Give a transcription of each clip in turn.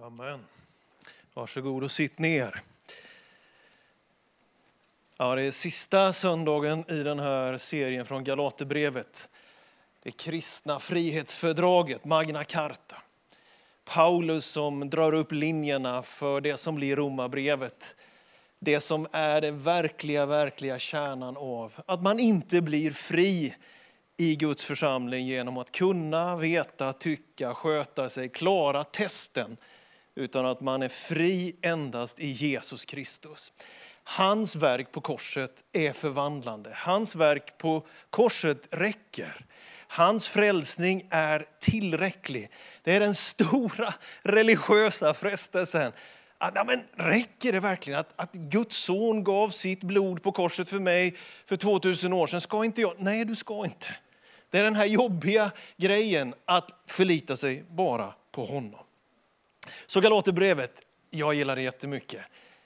Amen. Varsågod och sitt ner. Ja, det är sista söndagen i den här serien från Galaterbrevet. Det kristna frihetsfördraget, Magna Carta. Paulus som drar upp linjerna för det som blir Romarbrevet. Det som är den verkliga, verkliga kärnan av att man inte blir fri i Guds församling genom att kunna, veta, tycka, sköta sig, klara testen utan att man är fri endast i Jesus Kristus. Hans verk på korset är förvandlande. Hans verk på korset räcker. Hans frälsning är tillräcklig. Det är den stora religiösa frestelsen. Att, ja, men räcker det verkligen att, att Guds son gav sitt blod på korset för mig för 2000 år sedan? Ska inte jag? Nej, du ska inte. Det är den här jobbiga grejen att förlita sig bara på honom. Så Galaterbrevet, jag gillar det jättemycket.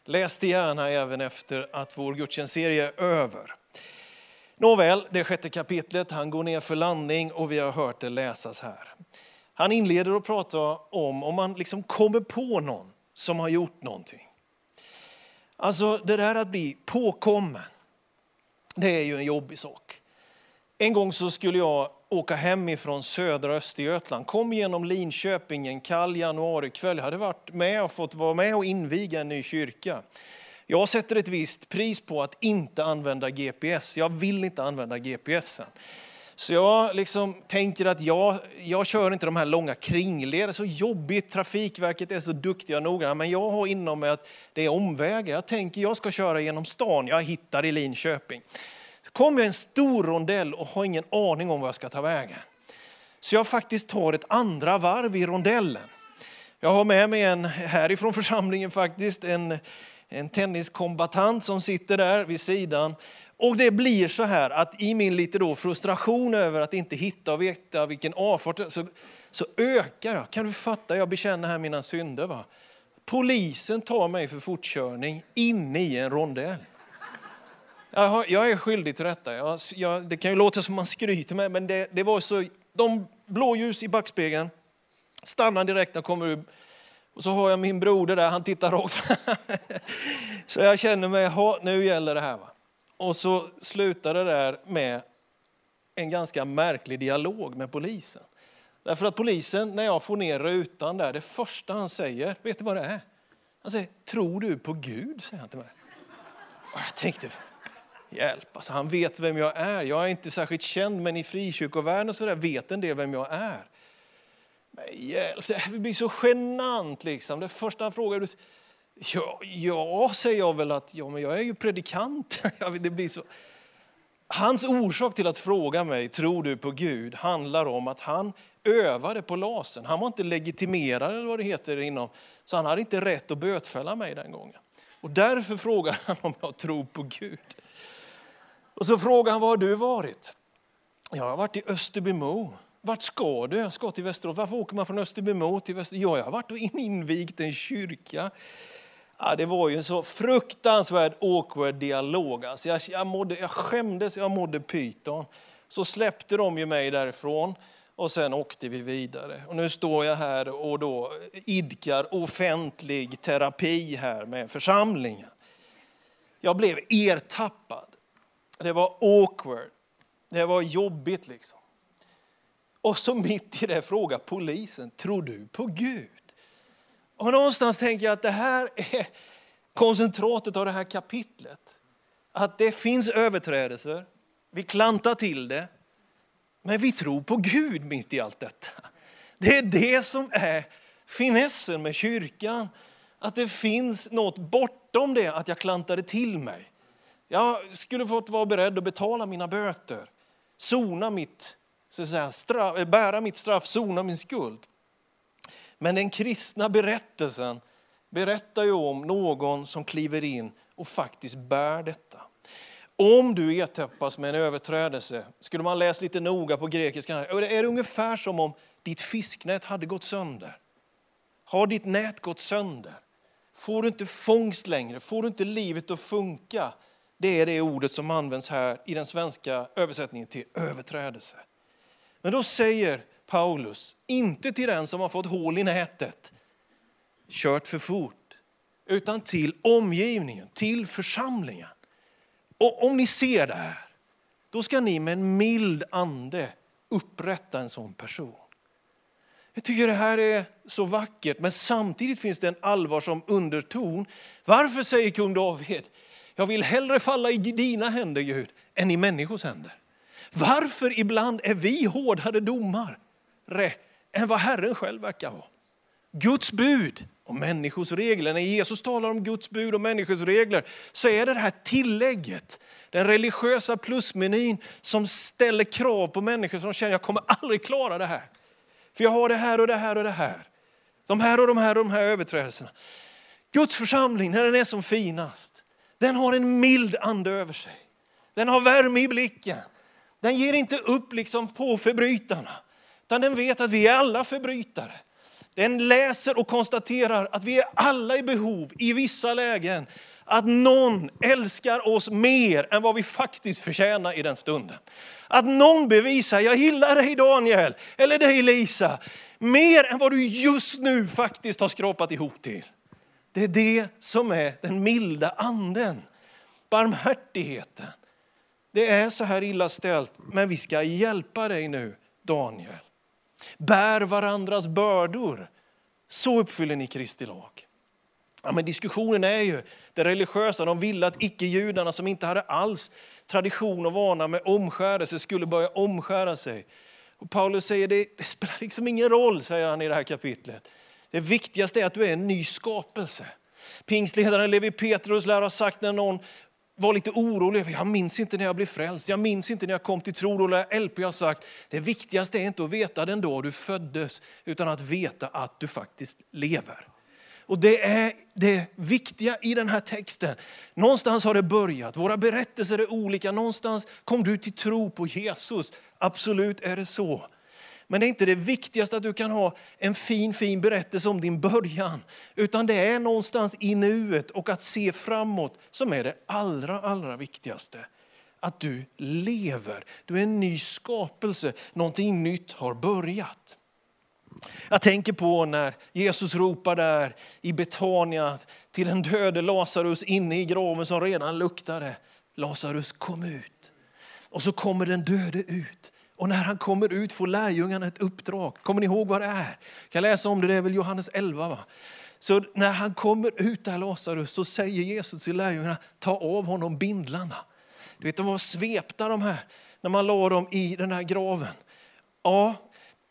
Läs det gärna även efter att vår gudstjänstserie är över. Nåväl, det sjätte kapitlet, han går ner för landning och vi har hört det läsas här. Han inleder att prata om om man liksom kommer på någon som har gjort någonting. Alltså det där att bli påkommen, det är ju en jobbig sak. En gång så skulle jag åka hemifrån södra Östergötland. Kom genom Linköping en kall januarikväll. Jag hade varit med och fått vara med och inviga en ny kyrka. Jag sätter ett visst pris på att inte använda GPS. Jag vill inte använda GPSen. Så jag liksom tänker att jag, jag kör inte de här långa kringleder. Så jobbigt, Trafikverket är så duktiga och noggranna. Men jag har inom mig att det är omvägar. Jag tänker jag ska köra genom stan. Jag hittar i Linköping kommer jag i en stor rondell och har ingen aning om var jag ska ta vägen. Så jag faktiskt tar ett andra varv i rondellen. Jag har med mig en härifrån församlingen faktiskt, en, en tenniskombatant som sitter där vid sidan. Och det blir så här att i min lite då frustration över att inte hitta och veta vilken avfart, så, så ökar jag. Kan du fatta? Jag bekänner här mina synder. Va? Polisen tar mig för fortkörning inne i en rondell. Jag, är skyldig till detta. Jag, jag, det kan ju låta som man skryter med, men det, det var så. De blåljus i backspegeln, stannar direkt när jag kommer ur. Och så har jag min broder där, han tittar rakt. så jag känner mig, nu gäller det här. Va? Och så slutar det där med en ganska märklig dialog med polisen. Därför att polisen, när jag får ner rutan där, det första han säger, vet du vad det är? Han säger, tror du på Gud? säger han till mig. Och jag tänkte, Hjälp, alltså han vet vem jag är. Jag är inte särskilt känd, men i frikyrkovärlden och så där vet en del vem jag är. Men hjälp, det blir så genant liksom. Det första han frågar, ja, ja, säger jag väl att ja, men jag är ju predikant. det blir så. Hans orsak till att fråga mig, tror du på Gud, handlar om att han övade på lasen. Han var inte legitimerad eller vad det heter inom, så han hade inte rätt att bötfälla mig den gången. Och därför frågar han om jag tror på Gud. Och så frågade han, var har du varit? Jag har varit i Österbymo. Vart ska du? Jag ska till Västerås. Varför åker man från Österbymo till Västerås? Ja, jag har varit och invigt en kyrka. Ja, det var ju en så fruktansvärd awkward dialog. Alltså jag, jag, mådde, jag skämdes, jag mådde pyton. Så släppte de ju mig därifrån och sen åkte vi vidare. Och nu står jag här och då idkar offentlig terapi här med församlingen. Jag blev ertappad. Det var awkward. Det var jobbigt liksom. Och så mitt i det frågar polisen, tror du på Gud? Och någonstans tänker jag att det här är koncentratet av det här kapitlet. Att det finns överträdelser, vi klantar till det, men vi tror på Gud mitt i allt detta. Det är det som är finessen med kyrkan. Att det finns något bortom det att jag klantade till mig. Jag skulle fått vara beredd att betala mina böter, sona mitt, så att säga, straff, bära mitt straff, sona min skuld. Men den kristna berättelsen berättar ju om någon som kliver in och faktiskt bär detta. Om du ertappas med en överträdelse, skulle man läsa lite noga på grekiska, är det ungefär som om ditt fisknät hade gått sönder. Har ditt nät gått sönder? Får du inte fångst längre? Får du inte livet att funka? Det är det ordet som används här i den svenska översättningen till överträdelse. Men då säger Paulus, inte till den som har fått hål i nätet. kört för fort, utan till omgivningen, till församlingen. Och om ni ser det här, då ska ni med en mild ande upprätta en sån person. Jag tycker det här är så vackert, men samtidigt finns det en allvarsam underton. Varför säger kung David, jag vill hellre falla i dina händer Gud, än i människors händer. Varför ibland är vi hårdare domare än vad Herren själv verkar vara? Guds bud och människors regler. När Jesus talar om Guds bud och människors regler så är det det här tillägget, den religiösa plusmenyn som ställer krav på människor som känner jag kommer aldrig klara det här. För jag har det här och det här och det här. De här och de här och de här överträdelserna. Guds församling, när den är som finast, den har en mild ande över sig. Den har värme i blicken. Den ger inte upp liksom på förbrytarna, utan den vet att vi är alla förbrytare. Den läser och konstaterar att vi är alla i behov, i vissa lägen, att någon älskar oss mer än vad vi faktiskt förtjänar i den stunden. Att någon bevisar, jag gillar dig Daniel, eller dig Lisa, mer än vad du just nu faktiskt har skrapat ihop till. Det är det som är den milda anden, barmhärtigheten. Det är så här illa ställt, men vi ska hjälpa dig nu, Daniel. Bär varandras bördor. Så uppfyller ni Kristi lag. Ja, men diskussionen är ju, det religiösa, de ville att icke-judarna som inte hade alls tradition och vana med omskärelse skulle börja omskära sig. Och Paulus säger det, det spelar liksom ingen roll, säger han i det här kapitlet. Det viktigaste är att du är en ny skapelse. Pingstledaren Levi Petrus lär ha sagt när någon var lite orolig. Jag minns inte när jag blev frälst. Jag minns inte när jag kom till tro. Då lär LP ha sagt, det viktigaste är inte att veta den dag du föddes, utan att veta att du faktiskt lever. Och det är det viktiga i den här texten. Någonstans har det börjat. Våra berättelser är olika. Någonstans kom du till tro på Jesus. Absolut är det så. Men det är inte det viktigaste att du kan ha en fin, fin berättelse om din början. Utan det är någonstans i nuet och att se framåt som är det allra, allra viktigaste. Att du lever, du är en ny skapelse, någonting nytt har börjat. Jag tänker på när Jesus ropar där i Betania till den döde Lazarus inne i graven som redan luktade. Lazarus kom ut. Och så kommer den döde ut. Och när han kommer ut får lärjungarna ett uppdrag. Kommer ni ihåg vad det är? Jag kan läsa om det, det är väl Johannes 11. Va? Så när han kommer ut där Lazarus så säger Jesus till lärjungarna, ta av honom bindlarna. Du vet, de var svepta de här, när man la dem i den här graven. Ja,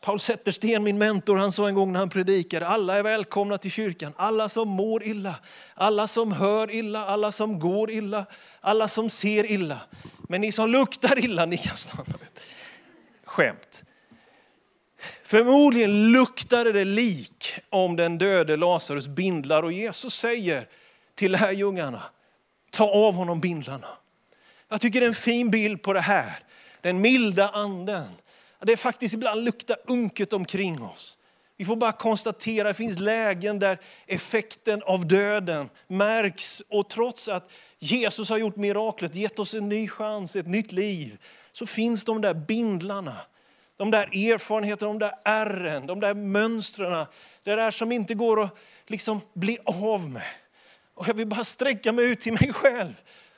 Paul Zettersten, min mentor, han sa en gång när han predikade, alla är välkomna till kyrkan. Alla som mår illa, alla som hör illa, alla som går illa, alla som ser illa. Men ni som luktar illa, ni kan stanna. Skämt. Förmodligen luktade det lik om den döde Lazarus bindlar och Jesus säger till lärjungarna, ta av honom bindlarna. Jag tycker det är en fin bild på det här. Den milda anden det faktiskt ibland luktar unket omkring oss. Vi får bara konstatera att det finns lägen där effekten av döden märks. Och trots att Jesus har gjort miraklet, gett oss en ny chans, ett nytt liv, så finns de där bindlarna. De där erfarenheterna, de där ärren, de där mönstren. Det där som inte går att liksom bli av med. Och jag vill bara sträcka mig ut till mig själv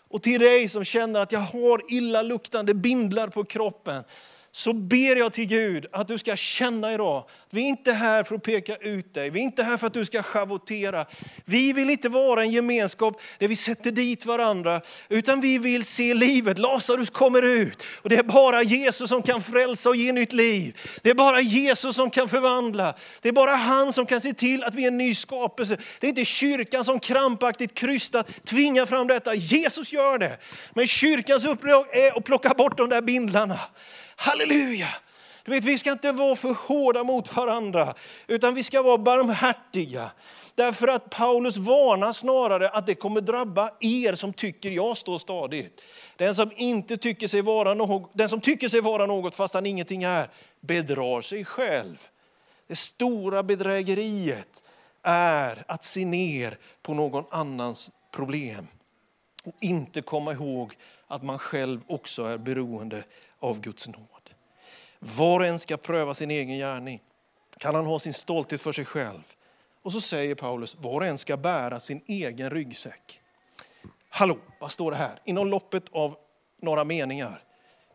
och till dig som känner att jag har illaluktande bindlar på kroppen så ber jag till Gud att du ska känna idag, vi är inte här för att peka ut dig, vi är inte här för att du ska schavottera. Vi vill inte vara en gemenskap där vi sätter dit varandra, utan vi vill se livet. Lazarus kommer ut och det är bara Jesus som kan frälsa och ge nytt liv. Det är bara Jesus som kan förvandla. Det är bara han som kan se till att vi är en ny skapelse. Det är inte kyrkan som krampaktigt krystat tvingar fram detta. Jesus gör det. Men kyrkans uppdrag är att plocka bort de där bindlarna. Halleluja! Du vet, vi ska inte vara för hårda mot varandra, utan vi ska vara barmhärtiga. Därför att Paulus varnar snarare att det kommer drabba er som tycker jag står stadigt. Den som, inte tycker sig vara något, den som tycker sig vara något fast han ingenting är, bedrar sig själv. Det stora bedrägeriet är att se ner på någon annans problem och inte komma ihåg att man själv också är beroende av Guds nåd. Var och en ska pröva sin egen gärning. Kan han ha sin stolthet för sig själv? Och så säger Paulus, var och en ska bära sin egen ryggsäck. Hallå, vad står det här? Inom loppet av några meningar.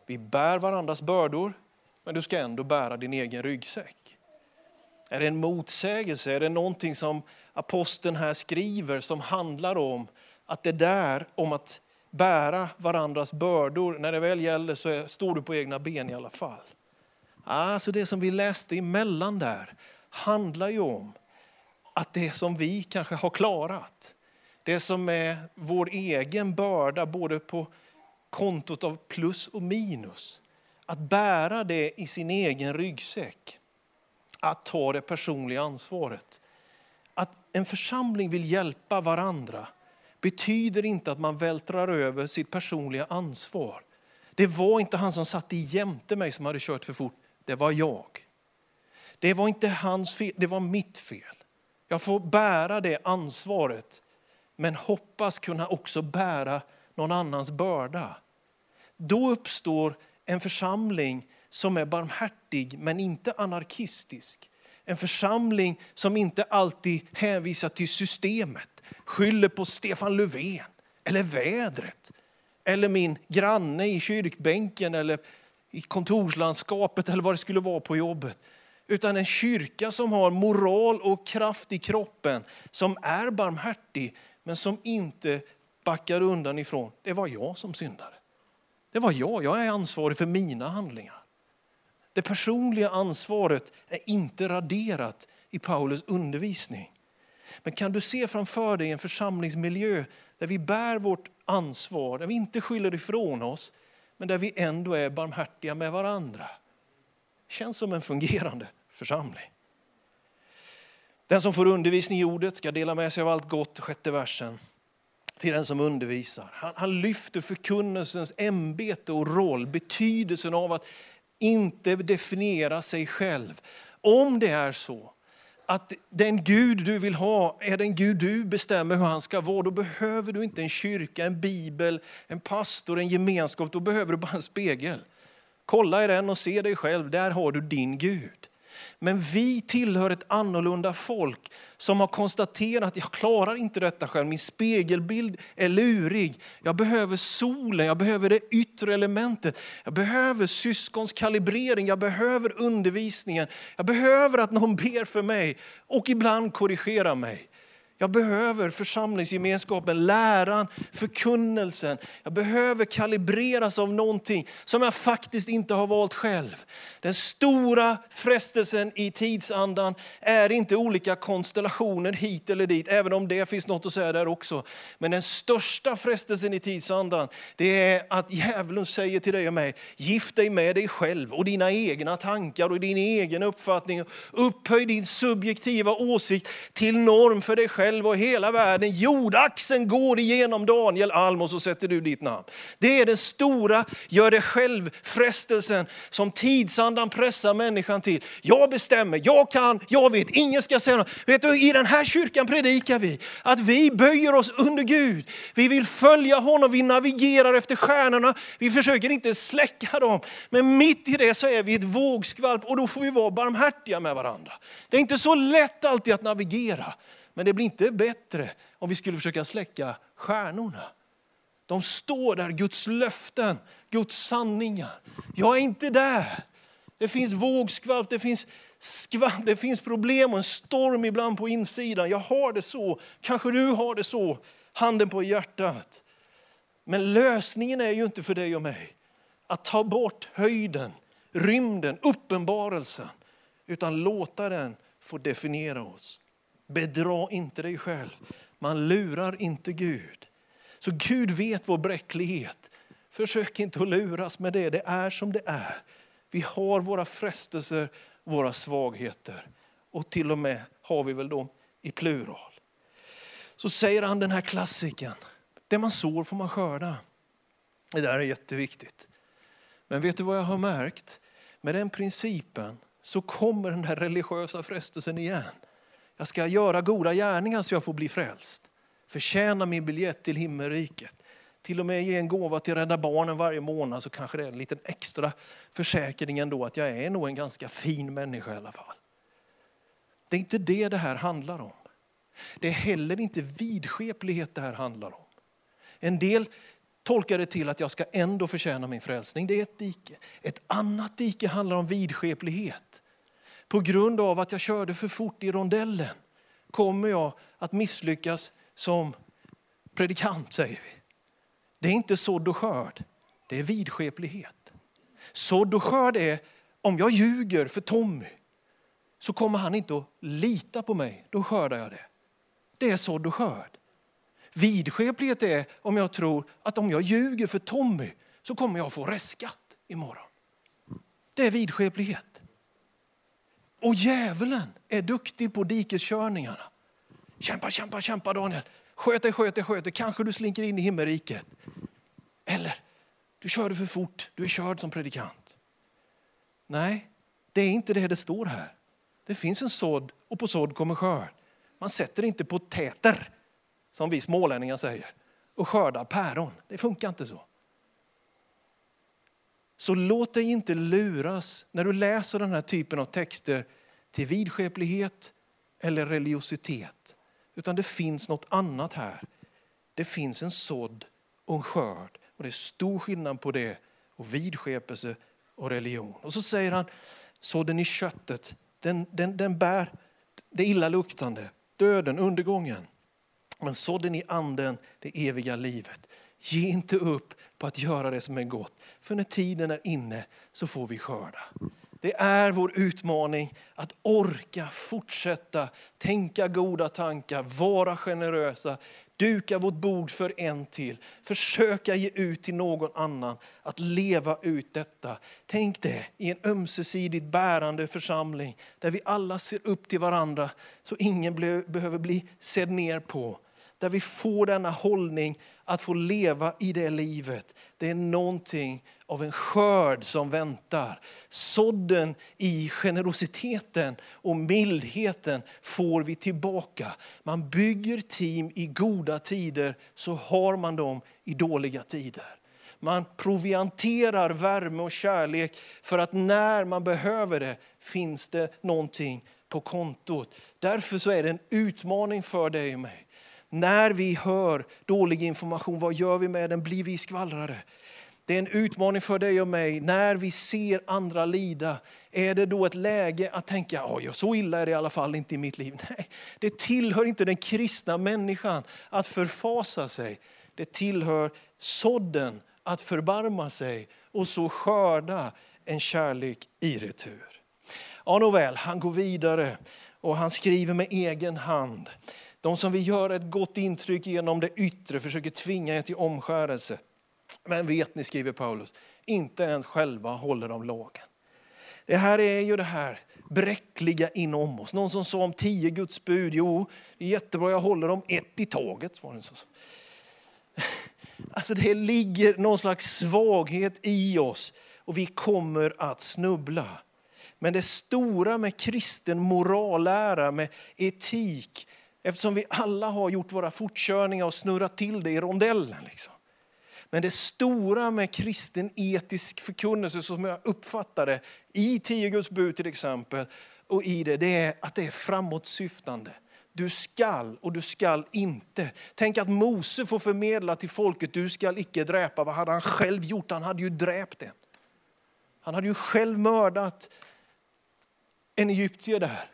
Vi bär varandras bördor, men du ska ändå bära din egen ryggsäck. Är det en motsägelse? Är det någonting som aposteln här skriver som handlar om att det där om att bära varandras bördor, när det väl gäller så står du på egna ben i alla fall. Alltså det som vi läste emellan där handlar ju om att det som vi kanske har klarat, det som är vår egen börda både på kontot av plus och minus, att bära det i sin egen ryggsäck, att ta det personliga ansvaret. Att en församling vill hjälpa varandra betyder inte att man vältrar över sitt personliga ansvar. Det var inte han som satt jämte mig som hade kört för fort, det var jag. Det var inte hans fel, det var mitt fel. Jag får bära det ansvaret, men hoppas kunna också bära någon annans börda. Då uppstår en församling som är barmhärtig men inte anarkistisk. En församling som inte alltid hänvisar till systemet, skyller på Stefan Löfven eller vädret. Eller min granne i kyrkbänken eller i kontorslandskapet eller vad det skulle vara på jobbet. Utan en kyrka som har moral och kraft i kroppen, som är barmhärtig men som inte backar undan ifrån. Det var jag som syndade. Det var jag, jag är ansvarig för mina handlingar. Det personliga ansvaret är inte raderat i Paulus undervisning. Men kan du se framför dig en församlingsmiljö där vi bär vårt ansvar, där vi inte skyller ifrån oss, men där vi ändå är barmhärtiga med varandra. Känns som en fungerande församling. Den som får undervisning i ordet ska dela med sig av allt gott, sjätte versen, till den som undervisar. Han, han lyfter förkunnelsens ämbete och roll, betydelsen av att inte definiera sig själv. Om det är så att den Gud du vill ha är den Gud du bestämmer hur han ska vara, då behöver du inte en kyrka, en bibel, en pastor, en gemenskap. Då behöver du bara en spegel. Kolla i den och se dig själv, där har du din Gud. Men vi tillhör ett annorlunda folk som har konstaterat att jag klarar inte detta själv. Min spegelbild är lurig. Jag behöver solen, jag behöver det yttre elementet. Jag behöver syskons kalibrering, jag behöver undervisningen. Jag behöver att någon ber för mig och ibland korrigerar mig. Jag behöver församlingsgemenskapen, läran, förkunnelsen. Jag behöver kalibreras av någonting som jag faktiskt inte har valt själv. Den stora frestelsen i tidsandan är inte olika konstellationer hit eller dit, även om det finns något att säga där också. Men den största frestelsen i tidsandan, det är att djävulen säger till dig och mig, gift dig med dig själv och dina egna tankar och din egen uppfattning. Upphöj din subjektiva åsikt till norm för dig själv själv och hela världen. Jordaxeln går igenom Daniel Alm och så sätter du ditt namn. Det är den stora gör det själv-frestelsen som tidsandan pressar människan till. Jag bestämmer, jag kan, jag vet, ingen ska säga något. Vet du, I den här kyrkan predikar vi att vi böjer oss under Gud. Vi vill följa honom, vi navigerar efter stjärnorna. Vi försöker inte släcka dem. Men mitt i det så är vi ett vågskvalp och då får vi vara barmhärtiga med varandra. Det är inte så lätt alltid att navigera. Men det blir inte bättre om vi skulle försöka släcka stjärnorna. De står där, Guds löften, Guds sanningar. Jag är inte där. Det finns vågskvalp, det finns skvalp, det finns problem och en storm ibland på insidan. Jag har det så, kanske du har det så, handen på hjärtat. Men lösningen är ju inte för dig och mig att ta bort höjden, rymden, uppenbarelsen, utan låta den få definiera oss. Bedra inte dig själv. Man lurar inte Gud. Så Gud vet vår bräcklighet. Försök inte att luras med det. Det är som det är. Vi har våra frestelser, våra svagheter. Och till och med har vi väl dem i plural. Så säger han den här klassiken. Det man sår får man skörda. Det där är jätteviktigt. Men vet du vad jag har märkt? Med den principen så kommer den här religiösa frestelsen igen. Jag ska göra goda gärningar så jag får bli frälst. Förtjäna min biljett till himmelriket. Till och med ge en gåva till Rädda Barnen varje månad så kanske det är en liten extra försäkring ändå att jag är nog en ganska fin människa i alla fall. Det är inte det det här handlar om. Det är heller inte vidskeplighet det här handlar om. En del tolkar det till att jag ska ändå förtjäna min frälsning. Det är ett dike. Ett annat dike handlar om vidskeplighet. På grund av att jag körde för fort i rondellen kommer jag att misslyckas som predikant, säger vi. Det är inte sådd och skörd, det är vidskeplighet. Sådd och skörd är om jag ljuger för Tommy så kommer han inte att lita på mig. Då skördar jag det. Det är sådd och skörd. Vidskeplighet är om jag tror att om jag ljuger för Tommy så kommer jag få restskatt imorgon. Det är vidskeplighet. Och djävulen är duktig på dikeskörningarna. Kämpa, kämpa, kämpa Daniel. Sköt dig, sköt dig, sköt dig. Kanske du slinker in i himmelriket. Eller, du körde för fort, du är körd som predikant. Nej, det är inte det det står här. Det finns en sådd och på sådd kommer skörd. Man sätter inte på täter, som vi smålänningar säger, och skördar päron. Det funkar inte så. Så låt dig inte luras när du läser den här typen av texter till vidskeplighet eller religiositet. Utan det finns något annat här. Det finns en sådd och en skörd. Och det är stor skillnad på det och vidskepelse och religion. Och så säger han, sådden i köttet, den, den, den bär det illaluktande, döden, undergången. Men sådden i anden, det eviga livet. Ge inte upp på att göra det som är gott. För när tiden är inne så får vi skörda. Det är vår utmaning att orka fortsätta tänka goda tankar, vara generösa, duka vårt bord för en till, försöka ge ut till någon annan, att leva ut detta. Tänk det i en ömsesidigt bärande församling där vi alla ser upp till varandra så ingen behöver bli sedd ner på. Där vi får denna hållning att få leva i det livet. Det är någonting av en skörd som väntar. Sådden i generositeten och mildheten får vi tillbaka. Man bygger team i goda tider så har man dem i dåliga tider. Man provianterar värme och kärlek för att när man behöver det finns det någonting på kontot. Därför så är det en utmaning för dig och mig. När vi hör dålig information, vad gör vi med den? Blir vi skvallrare? Det är en utmaning för dig och mig. När vi ser andra lida, är det då ett läge att tänka, oj, så illa är det i alla fall inte i mitt liv. Nej, det tillhör inte den kristna människan att förfasa sig. Det tillhör sådden att förbarma sig och så skörda en kärlek i retur. Ja, nåväl, han går vidare och han skriver med egen hand. De som vill göra ett gott intryck genom det yttre försöker tvinga er till omskärelse. Men vet ni, skriver Paulus, inte ens själva håller de lagen. Det här är ju det här bräckliga inom oss. Någon som sa om tio Guds bud, jo, det är jättebra, jag håller dem ett i taget. Var det så. Alltså det ligger någon slags svaghet i oss och vi kommer att snubbla. Men det stora med kristen morallära, med etik, eftersom vi alla har gjort våra fortkörningar och snurrat till det i rondellen. Liksom. Men det stora med kristen etisk förkunnelse som jag uppfattar det i tio Guds bud till exempel och i det, det är att det är framåtsyftande. Du skall och du skall inte. Tänk att Mose får förmedla till folket, du skall icke dräpa. Vad hade han själv gjort? Han hade ju dräpt en. Han hade ju själv mördat en egyptier där.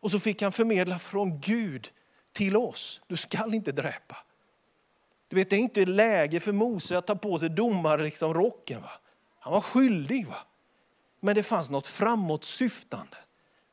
Och så fick han förmedla från Gud till oss, du skall inte dräpa. Du vet, det är inte läge för Mose att ta på sig domarrocken. Liksom, rocken, va? Han var skyldig. Va? Men det fanns något framåtsyftande.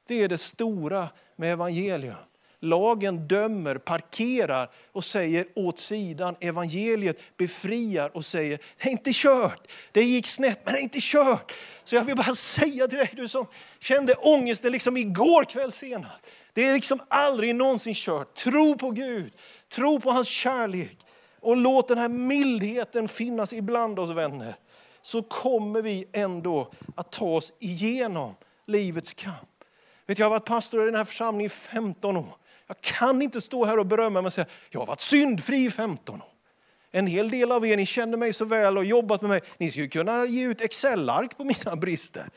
Det är det stora med evangelium. Lagen dömer, parkerar och säger åt sidan. Evangeliet befriar och säger, det är inte kört. Det gick snett, men det är inte kört. Så jag vill bara säga till dig, du som kände ångesten liksom igår kväll senast. Det är liksom aldrig någonsin kört. Tro på Gud, tro på hans kärlek. Och låt den här mildheten finnas ibland oss vänner. Så kommer vi ändå att ta oss igenom livets kamp. Vet, jag har varit pastor i den här församlingen i 15 år. Jag kan inte stå här och berömma mig och säga jag har varit syndfri i 15 år. En hel del av er, ni känner mig så väl och jobbat med mig. Ni skulle kunna ge ut Excel-ark på mina brister.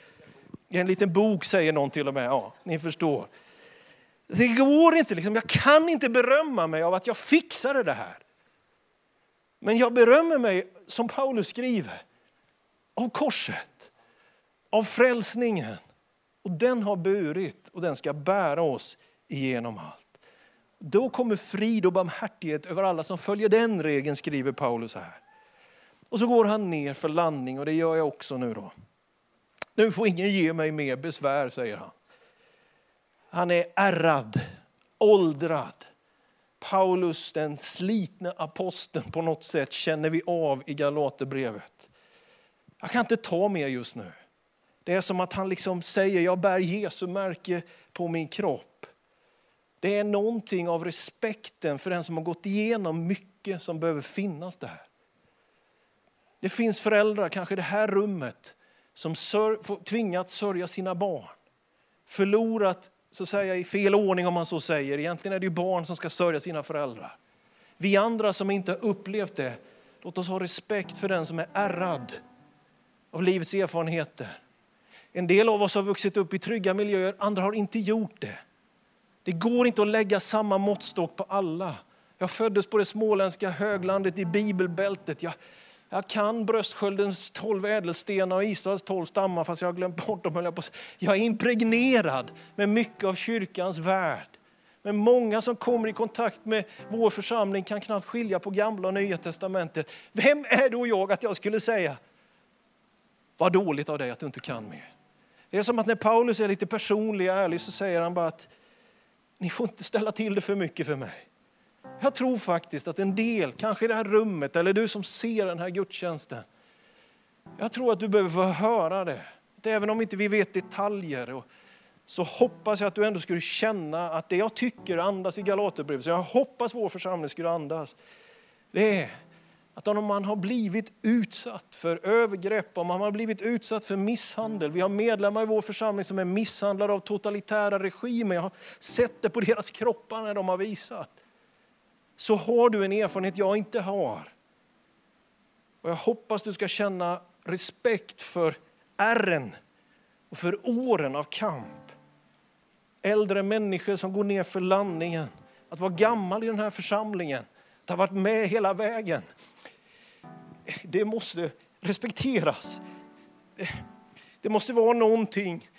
En liten bok säger någon till och med. Ja, ni förstår. Det går inte, liksom. jag kan inte berömma mig av att jag fixade det här. Men jag berömmer mig, som Paulus skriver, av korset, av frälsningen. Och den har burit och den ska bära oss igenom allt. Då kommer frid och barmhärtighet över alla som följer den regeln, skriver Paulus här. Och så går han ner för landning och det gör jag också nu då. Nu får ingen ge mig mer besvär, säger han. Han är ärrad, åldrad. Paulus, den slitne aposteln på något sätt, känner vi av i Galaterbrevet. Jag kan inte ta mer just nu. Det är som att han liksom säger, jag bär Jesu märke på min kropp. Det är någonting av respekten för den som har gått igenom mycket som behöver finnas där. Det finns föräldrar, kanske i det här rummet, som sör, tvingats sörja sina barn. Förlorat så säga, i fel ordning om man så säger. Egentligen är det ju barn som ska sörja sina föräldrar. Vi andra som inte har upplevt det, låt oss ha respekt för den som är ärrad av livets erfarenheter. En del av oss har vuxit upp i trygga miljöer, andra har inte gjort det. Det går inte att lägga samma måttstock på alla. Jag föddes på det småländska höglandet i bibelbältet. Jag jag kan bröstsköldens tolv ädelstenar och Israels tolv stammar fast jag har glömt bort dem. Jag, jag är impregnerad med mycket av kyrkans värld. Men många som kommer i kontakt med vår församling kan knappt skilja på gamla och nya testamentet. Vem är då jag att jag skulle säga, vad dåligt av dig att du inte kan mer. Det är som att när Paulus är lite personlig och ärlig så säger han bara att ni får inte ställa till det för mycket för mig. Jag tror faktiskt att en del, kanske i det här rummet eller du som ser den här gudstjänsten. Jag tror att du behöver få höra det. Att även om inte vi vet detaljer så hoppas jag att du ändå skulle känna att det jag tycker andas i Galaterbrevet, så jag hoppas vår församling skulle andas, det är att om man har blivit utsatt för övergrepp, om man har blivit utsatt för misshandel. Vi har medlemmar i vår församling som är misshandlade av totalitära regimer. Jag har sett det på deras kroppar när de har visat så har du en erfarenhet jag inte har. Och jag hoppas du ska känna respekt för ärren och för åren av kamp. Äldre människor som går ner för landningen. Att vara gammal i den här församlingen, att ha varit med hela vägen. Det måste respekteras. Det måste vara någonting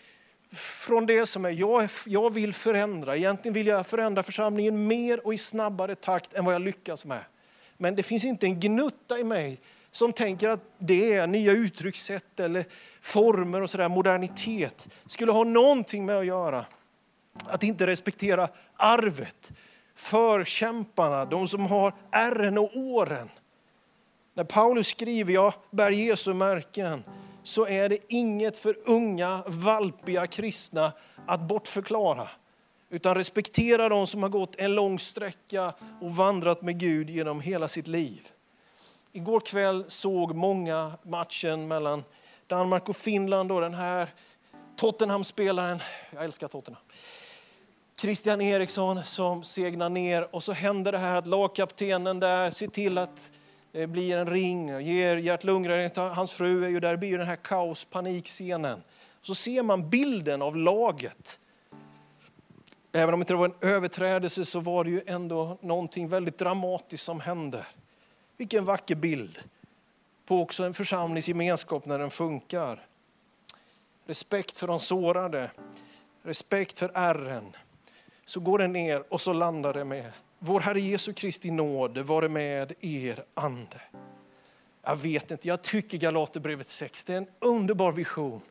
från det som är jag, jag vill förändra. Egentligen vill jag förändra församlingen mer och i snabbare takt än vad jag lyckas med. Men det finns inte en gnutta i mig som tänker att det är nya uttryckssätt eller former och sådär, modernitet skulle ha någonting med att göra. Att inte respektera arvet, förkämparna, de som har ärren och åren. När Paulus skriver, jag bär Jesu märken, så är det inget för unga, valpiga kristna att bortförklara. Utan respektera de som har gått en lång sträcka och vandrat med Gud genom hela sitt liv. Igår kväll såg många matchen mellan Danmark och Finland och den här Tottenham-spelaren, jag älskar Tottenham, Christian Eriksson som segnar ner och så händer det här att lagkaptenen där ser till att Eh, blir en ring, ger Gert Lundgren, eh, hans fru är ju där, det blir den här kaos, panikscenen. Så ser man bilden av laget. Även om det inte var en överträdelse så var det ju ändå någonting väldigt dramatiskt som hände. Vilken vacker bild på också en församlingsgemenskap när den funkar. Respekt för de sårade, respekt för ärren. Så går det ner och så landar det med vår Herre Jesu Kristi nåd vare med er ande. Jag vet inte, jag tycker Galaterbrevet 6 det är en underbar vision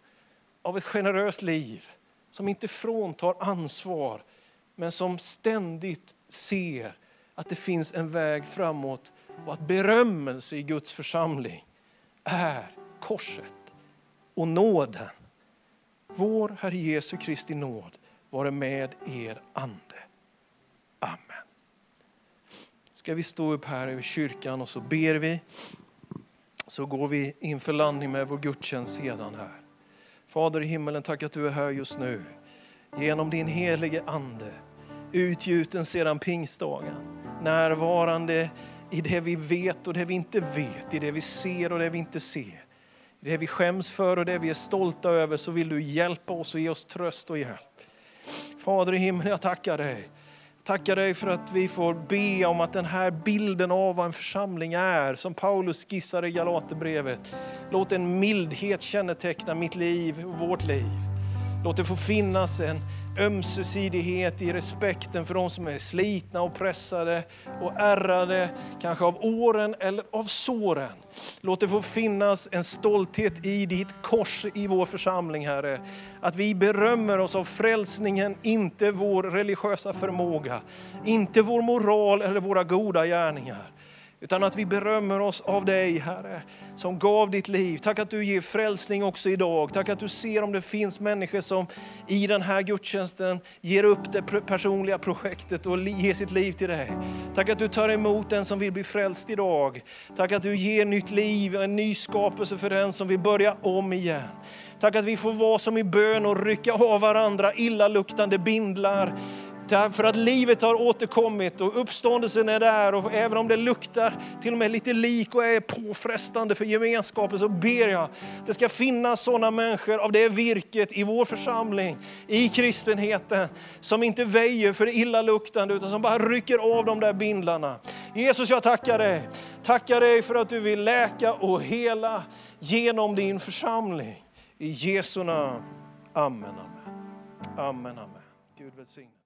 av ett generöst liv som inte fråntar ansvar men som ständigt ser att det finns en väg framåt och att berömmelse i Guds församling är korset och nåden. Vår Herre Jesu Kristi nåd vare med er ande. Amen ska vi stå upp här över kyrkan och så ber vi. Så går vi inför landning med vår gudstjänst sedan här. Fader i himmelen, tack att du är här just nu. Genom din helige Ande, utgjuten sedan pingstdagen, närvarande i det vi vet och det vi inte vet, i det vi ser och det vi inte ser. I det vi skäms för och det vi är stolta över så vill du hjälpa oss och ge oss tröst och hjälp. Fader i himlen, jag tackar dig. Tackar dig för att vi får be om att den här bilden av vad en församling är, som Paulus skissar i Galaterbrevet, låt en mildhet känneteckna mitt liv och vårt liv. Låt det få finnas en ömsesidighet i respekten för de som är slitna och pressade och ärrade, kanske av åren eller av såren. Låt det få finnas en stolthet i ditt kors i vår församling, Herre. Att vi berömmer oss av frälsningen, inte vår religiösa förmåga, inte vår moral eller våra goda gärningar. Utan att vi berömmer oss av dig, Herre, som gav ditt liv. Tack att du ger frälsning också idag. Tack att du ser om det finns människor som i den här gudstjänsten ger upp det personliga projektet och ger sitt liv till dig. Tack att du tar emot den som vill bli frälst idag. Tack att du ger nytt liv, en ny skapelse för den som vill börja om igen. Tack att vi får vara som i bön och rycka av varandra illaluktande bindlar för att livet har återkommit och uppståndelsen är där och även om det luktar till och med lite lik och är påfrestande för gemenskapen så ber jag att det ska finnas sådana människor av det virket i vår församling, i kristenheten, som inte väjer för det illaluktande utan som bara rycker av de där bindlarna. Jesus, jag tackar dig. Tackar dig för att du vill läka och hela genom din församling. I Jesu namn. Amen, amen. Amen, amen. Gud välsigne.